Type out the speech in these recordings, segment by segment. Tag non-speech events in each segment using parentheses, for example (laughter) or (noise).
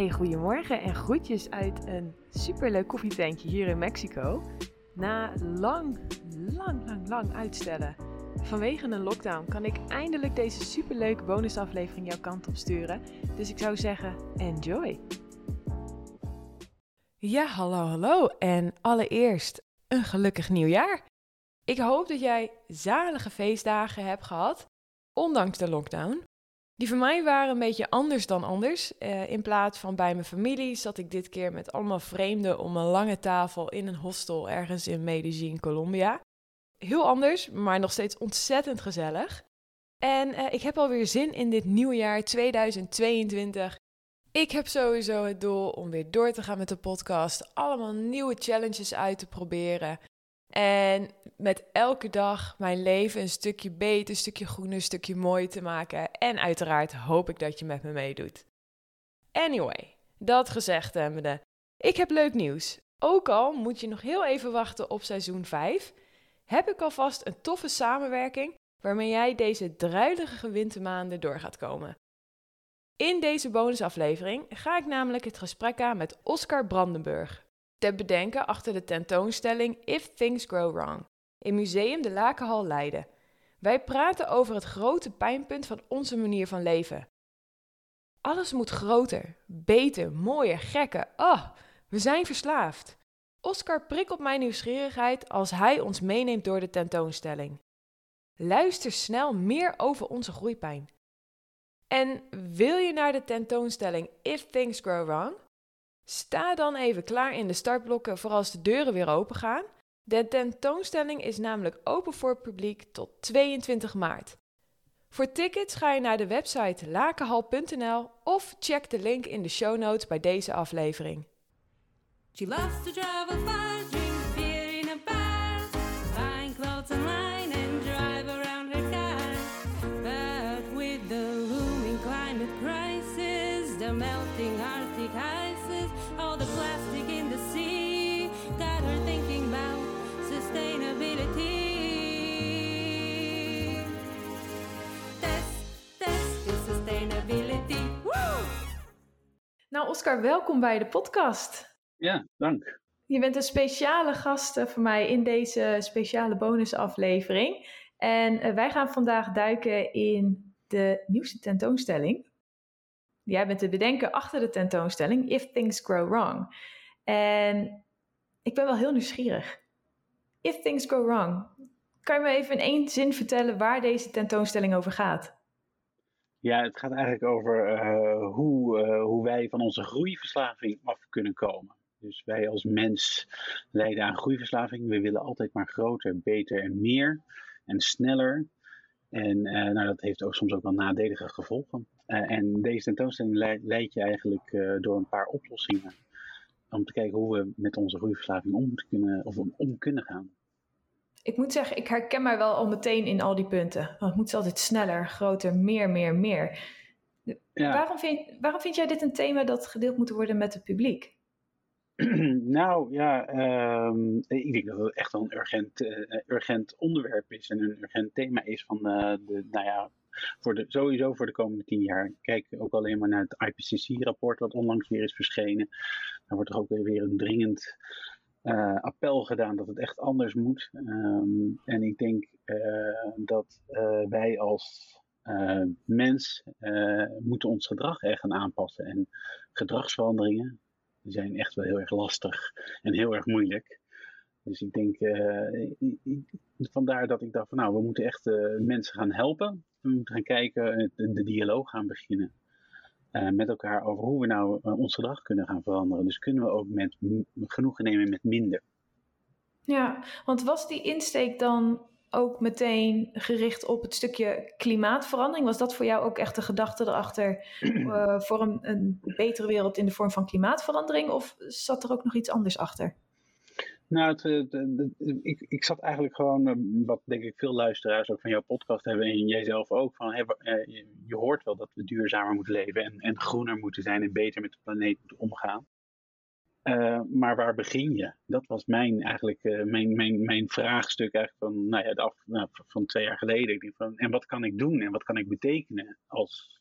Hey, goedemorgen en groetjes uit een superleuk koffietentje hier in Mexico. Na lang, lang, lang, lang uitstellen vanwege een lockdown kan ik eindelijk deze superleuke bonusaflevering jouw kant op sturen. Dus ik zou zeggen, enjoy! Ja, hallo, hallo en allereerst een gelukkig nieuwjaar. Ik hoop dat jij zalige feestdagen hebt gehad, ondanks de lockdown. Die voor mij waren een beetje anders dan anders. Uh, in plaats van bij mijn familie zat ik dit keer met allemaal vreemden om een lange tafel in een hostel ergens in Medellin, Colombia. Heel anders, maar nog steeds ontzettend gezellig. En uh, ik heb alweer zin in dit nieuwe jaar 2022. Ik heb sowieso het doel om weer door te gaan met de podcast. Allemaal nieuwe challenges uit te proberen. En met elke dag mijn leven een stukje beter, een stukje groener, een stukje mooier te maken. En uiteraard hoop ik dat je met me meedoet. Anyway, dat gezegd hebbende, ik heb leuk nieuws. Ook al moet je nog heel even wachten op seizoen 5, heb ik alvast een toffe samenwerking waarmee jij deze druilige wintermaanden door gaat komen. In deze bonusaflevering ga ik namelijk het gesprek aan met Oscar Brandenburg, te bedenken achter de tentoonstelling If Things Grow Wrong in Museum de Lakenhal Leiden. Wij praten over het grote pijnpunt van onze manier van leven. Alles moet groter, beter, mooier, gekker. Oh, we zijn verslaafd. Oscar prikkelt mijn nieuwsgierigheid als hij ons meeneemt door de tentoonstelling. Luister snel meer over onze groeipijn. En wil je naar de tentoonstelling If Things Grow Wrong? Sta dan even klaar in de startblokken voor als de deuren weer open gaan. De tentoonstelling is namelijk open voor het publiek tot 22 maart. Voor tickets ga je naar de website lakenhal.nl of check de link in de show notes bij deze aflevering. Oscar, welkom bij de podcast. Ja, dank. Je bent een speciale gast eh, voor mij in deze speciale bonusaflevering. En eh, wij gaan vandaag duiken in de nieuwste tentoonstelling. Jij bent te bedenken achter de tentoonstelling If Things Grow Wrong. En ik ben wel heel nieuwsgierig. If Things Go Wrong. Kan je me even in één zin vertellen waar deze tentoonstelling over gaat? Ja, het gaat eigenlijk over uh, hoe, uh, hoe wij van onze groeiverslaving af kunnen komen. Dus wij als mens lijden aan groeiverslaving. We willen altijd maar groter, beter en meer en sneller. En uh, nou, dat heeft ook soms ook wel nadelige gevolgen. En deze tentoonstelling leidt je eigenlijk door een paar oplossingen. Om te kijken hoe we met onze groeiverslaving om, kunnen, of om kunnen gaan. Ik moet zeggen, ik herken mij wel al meteen in al die punten. Want het moet altijd sneller, groter, meer, meer, meer. Ja. Waarom, vind, waarom vind jij dit een thema dat gedeeld moet worden met het publiek? (clears throat) nou ja, um, ik denk dat het echt wel een urgent, uh, urgent onderwerp is en een urgent thema is van uh, de, nou ja, voor de, sowieso voor de komende tien jaar. Kijk ook alleen maar naar het IPCC-rapport wat onlangs weer is verschenen. Daar wordt toch ook weer een dringend uh, appel gedaan dat het echt anders moet. Um, en ik denk dat wij als mens moeten ons gedrag echt gaan aanpassen en gedragsveranderingen zijn echt wel heel erg lastig en heel erg moeilijk. Dus ik denk, vandaar dat ik dacht van nou, we moeten echt mensen gaan helpen. We moeten gaan kijken, de, de dialoog gaan beginnen. Uh, met elkaar over hoe we nou ons gedrag kunnen gaan veranderen. Dus kunnen we ook met genoegen nemen met minder. Ja, want was die insteek dan ook meteen gericht op het stukje klimaatverandering? Was dat voor jou ook echt de gedachte erachter uh, (clears throat) voor een, een, betere wereld in de vorm van klimaatverandering? Of zat er ook nog iets anders achter? Nou, het, het, ik, ik zat eigenlijk gewoon, eh, wat denk ik veel luisteraars ook van jouw podcast hebben en jijzelf ook, van hey, je, hoort wel dat we duurzamer moeten leven en, en groener moeten zijn en beter met de planeet moeten omgaan. Maar waar begin je? Dat was mijn, eigenlijk, mijn, mijn, mijn vraagstuk eigenlijk van, nou ja, nou, van twee jaar geleden. Van, en wat kan ik doen en wat kan ik betekenen als,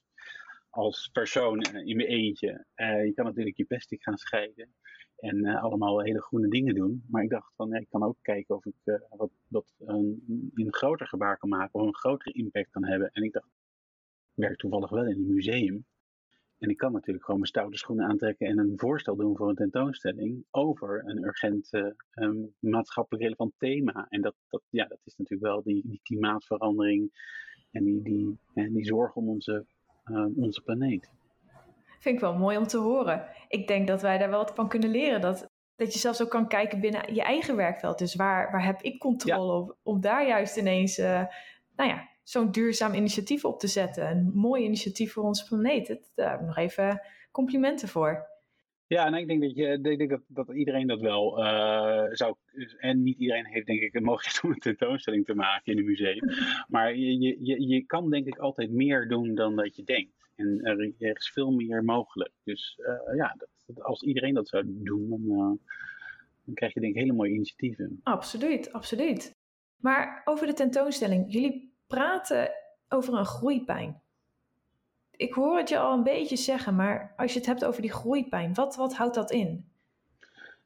als persoon in mijn eentje. je kan natuurlijk je plastic gaan scheiden en allemaal hele groene dingen doen. Maar ik dacht van, ik kan ook kijken of ik wat, wat een, een groter gebaar kan maken of een grotere impact kan hebben. En ik dacht, ik werk toevallig wel in een museum. En ik kan natuurlijk gewoon mijn stoute schoenen aantrekken en een voorstel doen voor een tentoonstelling over een urgent uh, maatschappelijk relevant thema. En dat, dat, ja, dat is natuurlijk wel die, die klimaatverandering en die, die, die zorg om onze, onze planeet. Vind ik wel mooi om te horen. Ik denk dat wij daar wel wat van kunnen leren. Dat, dat je zelfs ook kan kijken binnen je eigen werkveld. Dus waar, waar heb ik controle op? Om daar juist ineens, uh, nou ja, zo'n duurzaam initiatief op te zetten. Een mooi initiatief voor onze planeet. Daar heb ik nog even complimenten voor. Ja, en ik denk dat, je, ik denk dat, dat iedereen dat wel uh, zou. En niet iedereen heeft, denk ik, de mogelijkheid om een tentoonstelling te maken in een museum. (laughs) Maar je, je, je kan, denk ik, altijd meer doen dan dat je denkt. En er, is veel meer mogelijk. Dus uh, ja, dat, als iedereen dat zou doen, dan, uh, dan krijg je, denk ik, hele mooie initiatieven. Absoluut, absoluut. Maar over de tentoonstelling. Jullie praten over een groeipijn. Ik hoor het je al een beetje zeggen, maar als je het hebt over die groeipijn, wat, wat houdt dat in?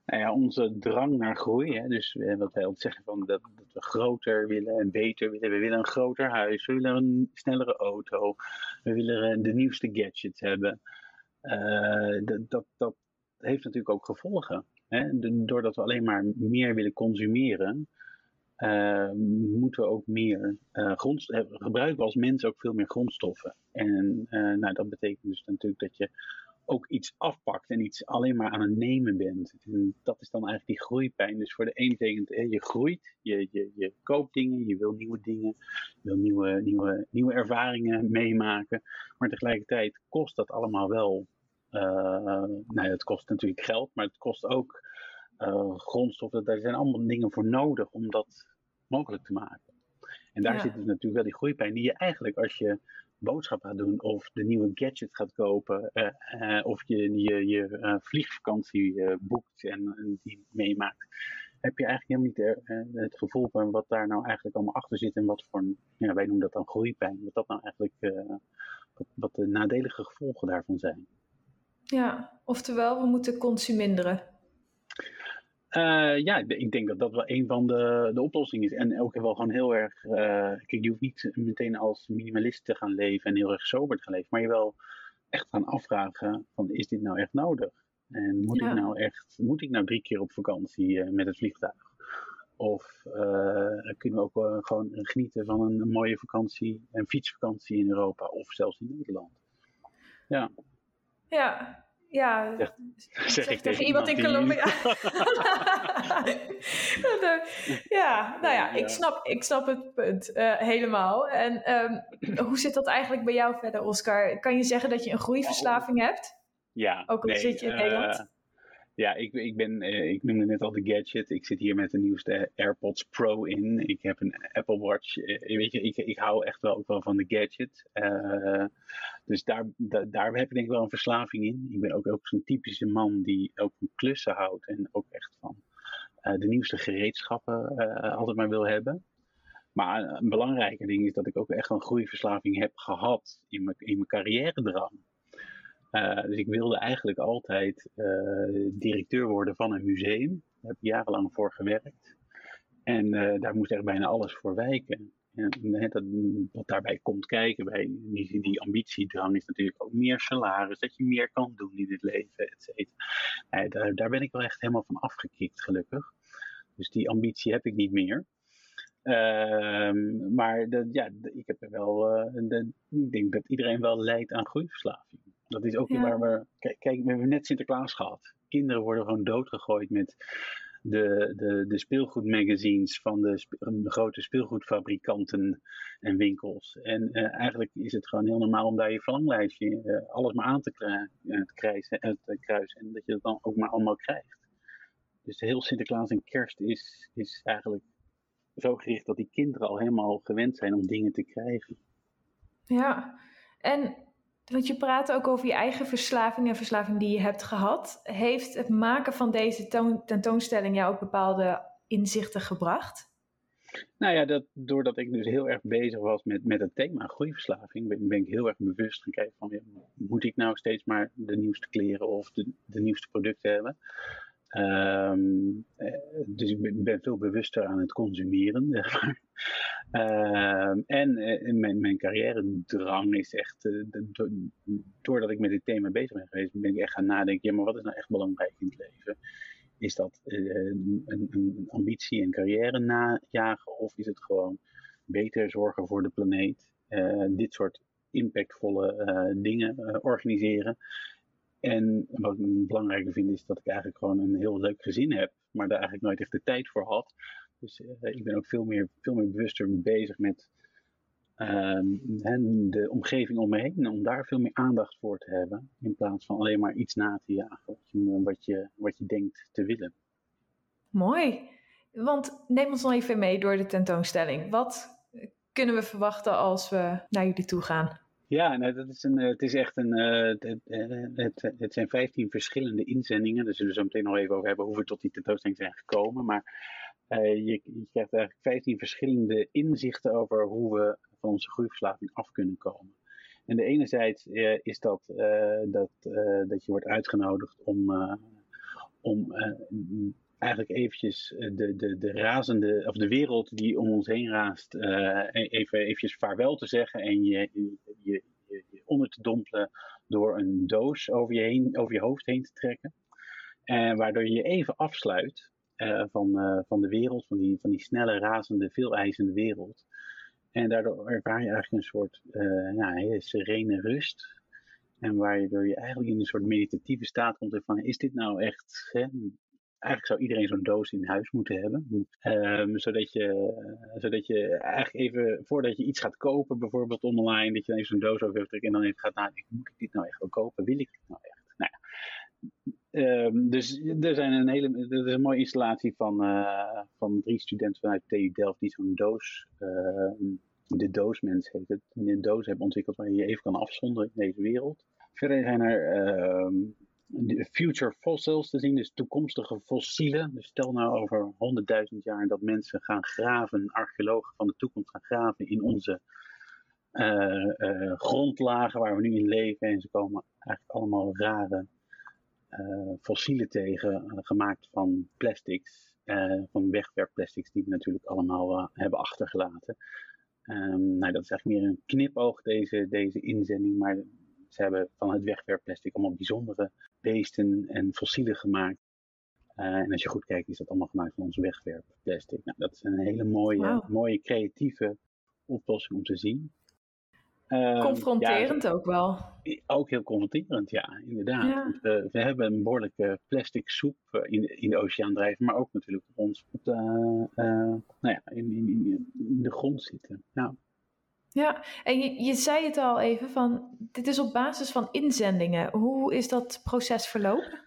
Nou ja, onze drang naar groei, hè, dus eh, wat wij altijd zeggen van dat, we groter willen en beter willen. We willen een groter huis, we willen een snellere auto, we willen de nieuwste gadgets hebben. Uh, dat, dat, heeft natuurlijk ook gevolgen. Hè? Doordat we alleen maar meer willen consumeren, uh, moeten we ook meer uh, grondstoffen gebruiken als mensen ook veel meer grondstoffen. En nou, dat betekent dus natuurlijk dat je ook iets afpakt en iets alleen maar aan het nemen bent. En dat is dan eigenlijk die groeipijn. Dus voor de een betekent hè, je groeit, je, je, je koopt dingen, je wil nieuwe dingen, je wil nieuwe, nieuwe, nieuwe ervaringen meemaken. Maar tegelijkertijd kost dat allemaal wel. nou ja, het kost natuurlijk geld, maar het kost ook uh, grondstoffen. Daar zijn allemaal dingen voor nodig om dat mogelijk te maken. En daar zit dus natuurlijk wel die groeipijn die je eigenlijk als je boodschappen gaat doen of de nieuwe gadget gaat kopen uh, uh, of je je, je uh, vliegvakantie boekt en, die meemaakt, heb je eigenlijk helemaal niet het gevoel van wat daar nou eigenlijk allemaal achter zit en wat voor, ja, wij noemen dat dan groeipijn, wat dat nou eigenlijk, wat, wat de nadelige gevolgen daarvan zijn. Ja, oftewel we moeten consuminderen. Uh, ja, ik denk dat dat wel een van de, de oplossingen is. En ook wel gewoon heel erg. Uh, kijk, je hoeft niet meteen als minimalist te gaan leven en heel erg sober te gaan leven. Maar je wel echt gaan afvragen: van, is dit nou echt nodig? En moet ik nou echt, moet ik nou drie keer op vakantie uh, met het vliegtuig? Of kunnen we ook gewoon genieten van een, een mooie vakantie, een fietsvakantie in Europa of zelfs in Nederland? Ja. Ja, ja, zeg, (laughs) (laughs) ik tegen iemand in Colombia. (laughs) ja, nou ja, ik snap, ik snap het punt uh, helemaal. En um, (clears throat) hoe zit dat eigenlijk bij jou verder, Oscar? Kan je zeggen dat je een groeiverslaving hebt? Ja. Ook al nee, zit je in uh, Nederland? Ja, ik, ik, ben, uh, ik noemde net al de gadget. Ik zit hier met de nieuwste AirPods Pro in. Ik heb een Apple Watch. Uh, weet je, ik, ik hou echt wel ook wel van de gadget. Uh, dus daar, da, daar heb ik denk ik wel een verslaving in. Ik ben ook, ook zo'n typische man die ook van klussen houdt. En ook echt van de nieuwste gereedschappen altijd maar wil hebben. Maar een belangrijke ding is dat ik ook echt een groeiverslaving heb gehad in mijn, in mijn carrière drang. Uh, dus ik wilde eigenlijk altijd uh, directeur worden van een museum. Daar heb ik jarenlang voor gewerkt. En uh, daar moest echt bijna alles voor wijken. En dat, wat daarbij komt kijken bij die, die ambitiedrang is natuurlijk ook meer salaris, dat je meer kan doen in het leven, et cetera. daar, daar ben ik wel echt helemaal van afgekikt, gelukkig. Dus die ambitie heb ik niet meer. Ehm, maar ja, ik heb er wel, ik denk dat iedereen wel lijdt aan groeiverslaving. Dat is ook ja. waar we. Kijk, kijk, we hebben net Sinterklaas gehad. Kinderen worden gewoon doodgegooid met de, de, de speelgoedmagazines van de, spe, de, grote speelgoedfabrikanten en winkels. En uh, eigenlijk is het gewoon heel normaal om daar je verlanglijstje, uh, alles maar aan te, uh, te, kruisen, te kruisen. En dat je het dan ook maar allemaal krijgt. Dus heel Sinterklaas en kerst is, is eigenlijk zo gericht dat die kinderen al helemaal gewend zijn om dingen te krijgen. Ja, en want je praat ook over je eigen verslaving en verslaving die je hebt gehad. Heeft het maken van deze tentoonstelling jou ook bepaalde inzichten gebracht? Nou ja, dat, doordat ik dus heel erg bezig was met, met het thema groeiverslaving, ben, ik heel erg bewust gaan van, moet ik nou steeds maar de nieuwste kleren of de, de nieuwste producten hebben? Ehm, eh, dus ik ben, veel bewuster aan het consumeren. Ehm, en uh, mijn, mijn carrière-drang is echt, uh, doordat ik met dit thema bezig ben geweest, ben ik echt gaan nadenken, ja, maar wat is nou echt belangrijk in het leven? Is dat een, een, ambitie en carrière najagen of is het gewoon beter zorgen voor de planeet? dit soort impactvolle dingen organiseren. En wat ik belangrijker vind is dat ik eigenlijk gewoon een heel leuk gezin heb, maar daar eigenlijk nooit echt de tijd voor had. Dus uh, ik ben ook veel meer, veel meer bewuster bezig met uh, de omgeving om me heen. Om daar veel meer aandacht voor te hebben. In plaats van alleen maar iets na te jagen wat je, wat je, wat je denkt te willen. Mooi. Want neem ons nog even mee door de tentoonstelling. Wat kunnen we verwachten als we naar jullie toe gaan? Ja, dat is een, eh, het is echt een. Uh, het, het, het, zijn 15 verschillende inzendingen. Daar zullen we zo meteen nog even over hebben hoe we tot die tentoonstelling zijn gekomen. Maar je, je, krijgt eigenlijk 15 verschillende inzichten over hoe we van onze groeiverslaving af kunnen komen. En de enerzijds is dat, dat, dat je wordt uitgenodigd om, om eigenlijk eventjes de, de, de razende, of de wereld die om ons heen raast, uh, even eventjes vaarwel te zeggen en je, je, je, onder te dompelen door een doos over je, heen, over je hoofd heen te trekken. En waardoor je je even afsluit van, van de wereld, van die, van die snelle, razende, veel eisende wereld. En daardoor ervaar je eigenlijk een soort nou, hele serene rust. En waardoor je eigenlijk in een soort meditatieve staat komt van, is dit nou echt, hè, eigenlijk zou iedereen zo'n doos in huis moeten hebben. Um, zodat, je, zodat je eigenlijk even, voordat je iets gaat kopen, bijvoorbeeld online, dat je even zo'n doos over hebt en dan even gaat nadenken, moet ik dit nou echt wel kopen? Wil ik dit nou echt? Nou ja. Um, dus er, zijn een hele, er is een mooie installatie van, uh, van drie studenten vanuit TU Delft die zo'n doos, uh, de doosmens heet het, een doos hebben ontwikkeld waar je je even kan afzonderen in deze wereld. Verder zijn er uh, future fossils te zien, dus toekomstige fossielen. Dus stel nou over 100.000 jaar dat mensen gaan graven, archeologen van de toekomst gaan graven in onze uh, uh, grondlagen waar we nu in leven. En ze komen eigenlijk allemaal rare uh, fossielen tegen, gemaakt van plastics, van wegwerpplastics die we natuurlijk allemaal hebben achtergelaten. Um, nou, dat is eigenlijk meer een knipoog, deze, deze inzending, maar ze hebben van het wegwerpplastic allemaal bijzondere beesten en fossielen gemaakt. Uh, en als je goed kijkt, is dat allemaal gemaakt van ons wegwerpplastic. Nou, dat is een hele mooie, mooie creatieve oplossing om te zien. Uh, confronterend ook wel. Ook heel confronterend, ja, inderdaad. Ja. We, we, hebben een behoorlijke plastic soep eh, in, in de oceaan drijven, maar ook natuurlijk op ons op de, nou ja, in, in, in, de grond zitten. Nou, ja, en je, zei het al even van, dit is op basis van inzendingen. Hoe is dat proces verlopen?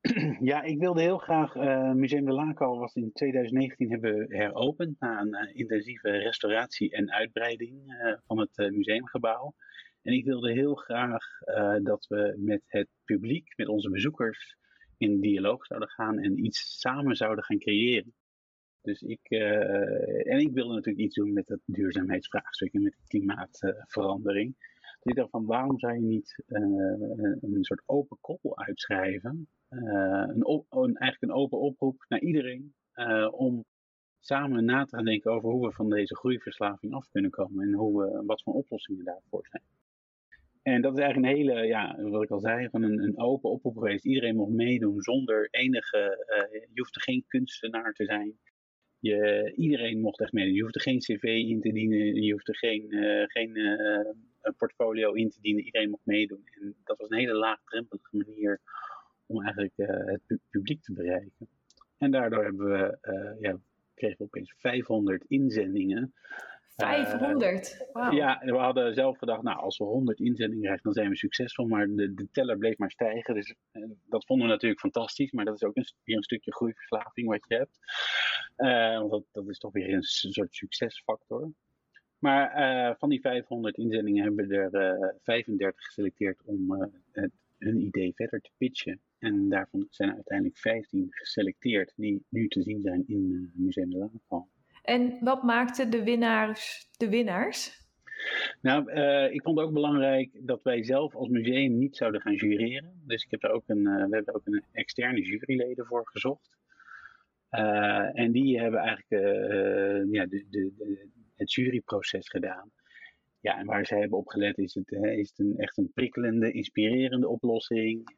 (clears throat) Ja, ik wilde heel graag, uh, Museum de Laco was in 2019 hebben heropend na een uh, intensieve restauratie en uitbreiding uh, van het museumgebouw. En ik wilde heel graag dat we met het publiek, met onze bezoekers, in dialoog zouden gaan en iets samen zouden gaan creëren. Dus ik, uh, en ik wilde natuurlijk iets doen met het duurzaamheidsvraagstuk en met de klimaatverandering. dus ik dacht van waarom zou je niet uh, een soort open koppel uitschrijven? Uh, een, een, eigenlijk een open oproep naar iedereen om samen na te gaan denken over hoe we van deze groeiverslaving af kunnen komen en hoe we, wat voor oplossingen daarvoor zijn. En dat is eigenlijk een hele, ja, wat ik al zei, van een, een open oproep geweest. Iedereen mag meedoen zonder enige, je hoeft er geen kunstenaar te zijn. Je, iedereen mocht echt mee. Je hoeft er geen cv in te dienen, je hoeft er geen, uh, geen uh, portfolio in te dienen. Iedereen mocht meedoen. En dat was een hele laagdrempelige manier om eigenlijk uh, het publiek te bereiken. En daardoor hebben we, ja, kregen we opeens 500 inzendingen 500? Wow. Ja, we hadden zelf gedacht, nou, als we 100 inzendingen krijgen, dan zijn we succesvol. Maar de, de teller bleef maar stijgen. Dus eh, dat vonden we natuurlijk fantastisch. Maar dat is ook een, weer een stukje groeiverslaving wat je hebt. Uh, want dat, dat is toch weer een soort succesfactor. Maar uh, van die 500 inzendingen hebben we er 35 geselecteerd om het, hun idee verder te pitchen. En daarvan zijn uiteindelijk 15 geselecteerd die nu te zien zijn in Museum de Laagval. En wat maakte de winnaars de winnaars? Nou, uh, ik vond ook belangrijk dat wij zelf als museum niet zouden gaan jureren. Dus ik heb daar ook een, uh, we hebben ook een externe juryleden voor gezocht. Uh, en die hebben eigenlijk ja, de, de, de, het juryproces gedaan. Ja, en waar zij hebben op gelet is het, is het een, echt een prikkelende, inspirerende oplossing?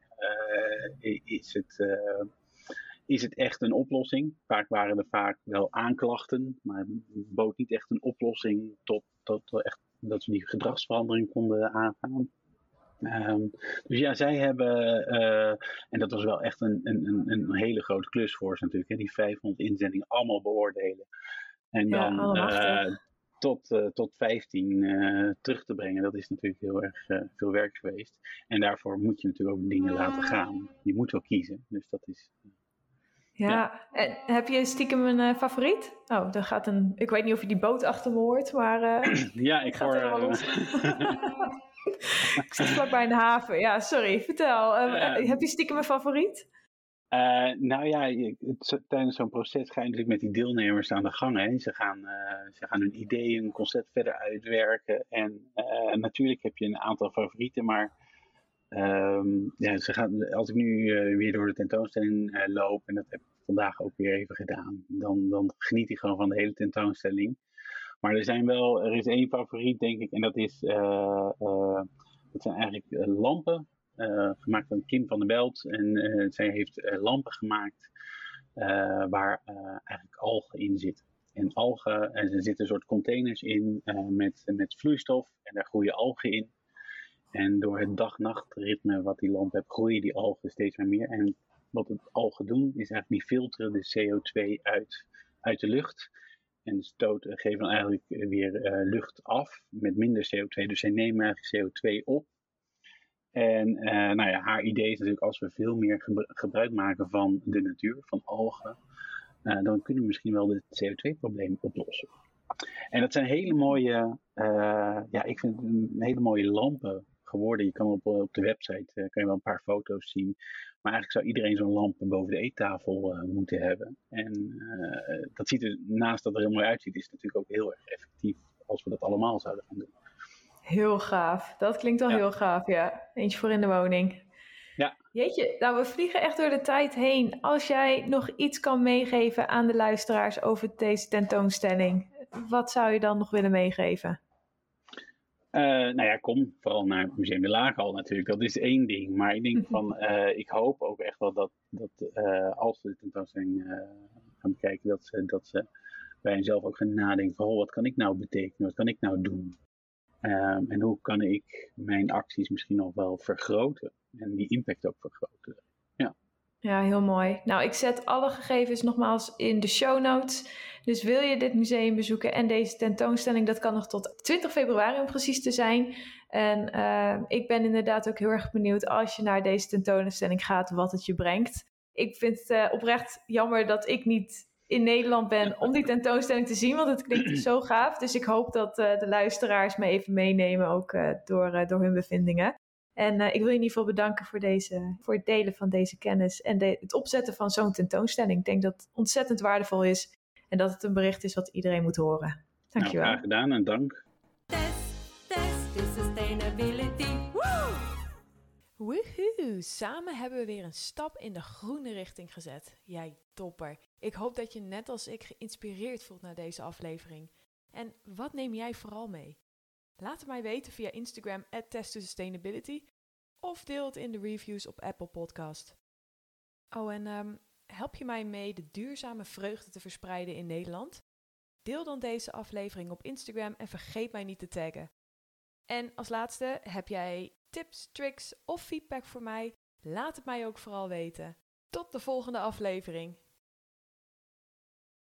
is het is het echt een oplossing? Vaak waren er vaak wel aanklachten, maar het bood niet echt een oplossing tot, tot echt, dat we die gedragsverandering konden aangaan. Um, dus ja, zij hebben, uh, en dat was wel echt een, een, een hele grote klus voor ze natuurlijk, hè, die 500 inzendingen allemaal beoordelen. En dan ja, uh, tot, uh, tot 15 terug te brengen, dat is natuurlijk heel erg veel werk geweest. En daarvoor moet je natuurlijk ook dingen laten gaan. Je moet wel kiezen, dus dat is ja, en heb je stiekem een uh, favoriet? Oh, dan gaat een. Ik weet niet of je die boot achter me hoort, maar. Uh, (clears throat) ja, ik hoor. Uh, (laughs) (laughs) ik zit vlakbij een haven. Ja, sorry. Vertel. heb je stiekem een favoriet? nou ja, het, tijdens zo'n proces ga je natuurlijk met die deelnemers aan de gang. Hè. Ze, gaan, ze gaan hun ideeën, hun concept verder uitwerken. En natuurlijk heb je een aantal favorieten, maar Um, ja, ze gaan, als ik nu uh, weer door de tentoonstelling uh, loop, en dat heb ik vandaag ook weer even gedaan, dan, dan geniet ik gewoon van de hele tentoonstelling. Maar er zijn wel, er is één favoriet denk ik, en dat is, dat zijn eigenlijk lampen, gemaakt van Kim van der Belt. En zij heeft lampen gemaakt waar eigenlijk algen in zitten. En algen, en er zitten een soort containers in met, met vloeistof en daar groeien algen in. En door het dag-nachtritme wat die lamp heeft, groeien die algen steeds meer. En wat het algen doen, is eigenlijk die filteren de CO2 uit, uit de lucht. En stoten, geven dan eigenlijk weer uh, lucht af met minder CO2. Dus zij nemen eigenlijk CO2 op. En uh, nou ja, haar idee is natuurlijk als we veel meer gebruik maken van de natuur, van algen, uh, dan kunnen we misschien wel het CO2-probleem oplossen. En dat zijn hele mooie, ja, ik vind hele mooie lampen geworden. Je kan op, op de website uh, kan je wel een paar foto's zien. Maar eigenlijk zou iedereen zo'n lamp boven de eettafel uh, moeten hebben. En dat ziet er, naast dat er heel mooi uitziet, is het natuurlijk ook heel erg effectief als we dat allemaal zouden gaan doen. Heel gaaf. Dat klinkt wel heel gaaf, ja. Eentje voor in de woning. Ja. Jeetje, nou we vliegen echt door de tijd heen. Als jij nog iets kan meegeven aan de luisteraars over deze tentoonstelling, wat zou je dan nog willen meegeven? Uh, nou ja, kom vooral naar het Museum de Laaghal natuurlijk. Dat is één ding. Maar ik denk mhm. van, uh, ik hoop ook echt wel dat, dat uh, als we de tentoonstelling gaan bekijken, dat ze, dat ze bij henzelf ook gaan nadenken van, oh, wat kan ik nou betekenen? Wat kan ik nou doen? Um, en hoe kan ik mijn acties misschien nog wel vergroten? En die impact ook vergroten. Ja. Heel mooi. Nou, ik zet alle gegevens nogmaals in de show notes. Dus wil je dit museum bezoeken en deze tentoonstelling, dat kan nog tot 20 februari om precies te zijn. En uh, ik ben inderdaad ook heel erg benieuwd als je naar deze tentoonstelling gaat, wat het je brengt. Ik vind het uh, oprecht jammer dat ik niet in Nederland ben om die tentoonstelling te zien, want het klinkt zo gaaf. Dus ik hoop dat uh, de luisteraars me even meenemen, ook door, door hun bevindingen. En uh, ik wil je in ieder geval bedanken voor, deze, voor het delen van deze kennis en de, het opzetten van zo'n tentoonstelling. Ik denk dat het ontzettend waardevol is en dat het een bericht is wat iedereen moet horen. Dankjewel. Nou, graag gedaan en dank. Test, test, sustainability. Woehoe! Samen hebben we weer een stap in de groene richting gezet. Jij topper. Ik hoop dat je net als ik geïnspireerd voelt naar deze aflevering. En wat neem jij vooral mee? Laat het mij weten via Instagram at Sustainability of deel het in de reviews op Apple Podcast. Oh, en um, help je mij mee de duurzame vreugde te verspreiden in Nederland? Deel dan deze aflevering op Instagram en vergeet mij niet te taggen. En als laatste, heb jij tips, tricks of feedback voor mij? Laat het mij ook vooral weten. Tot de volgende aflevering.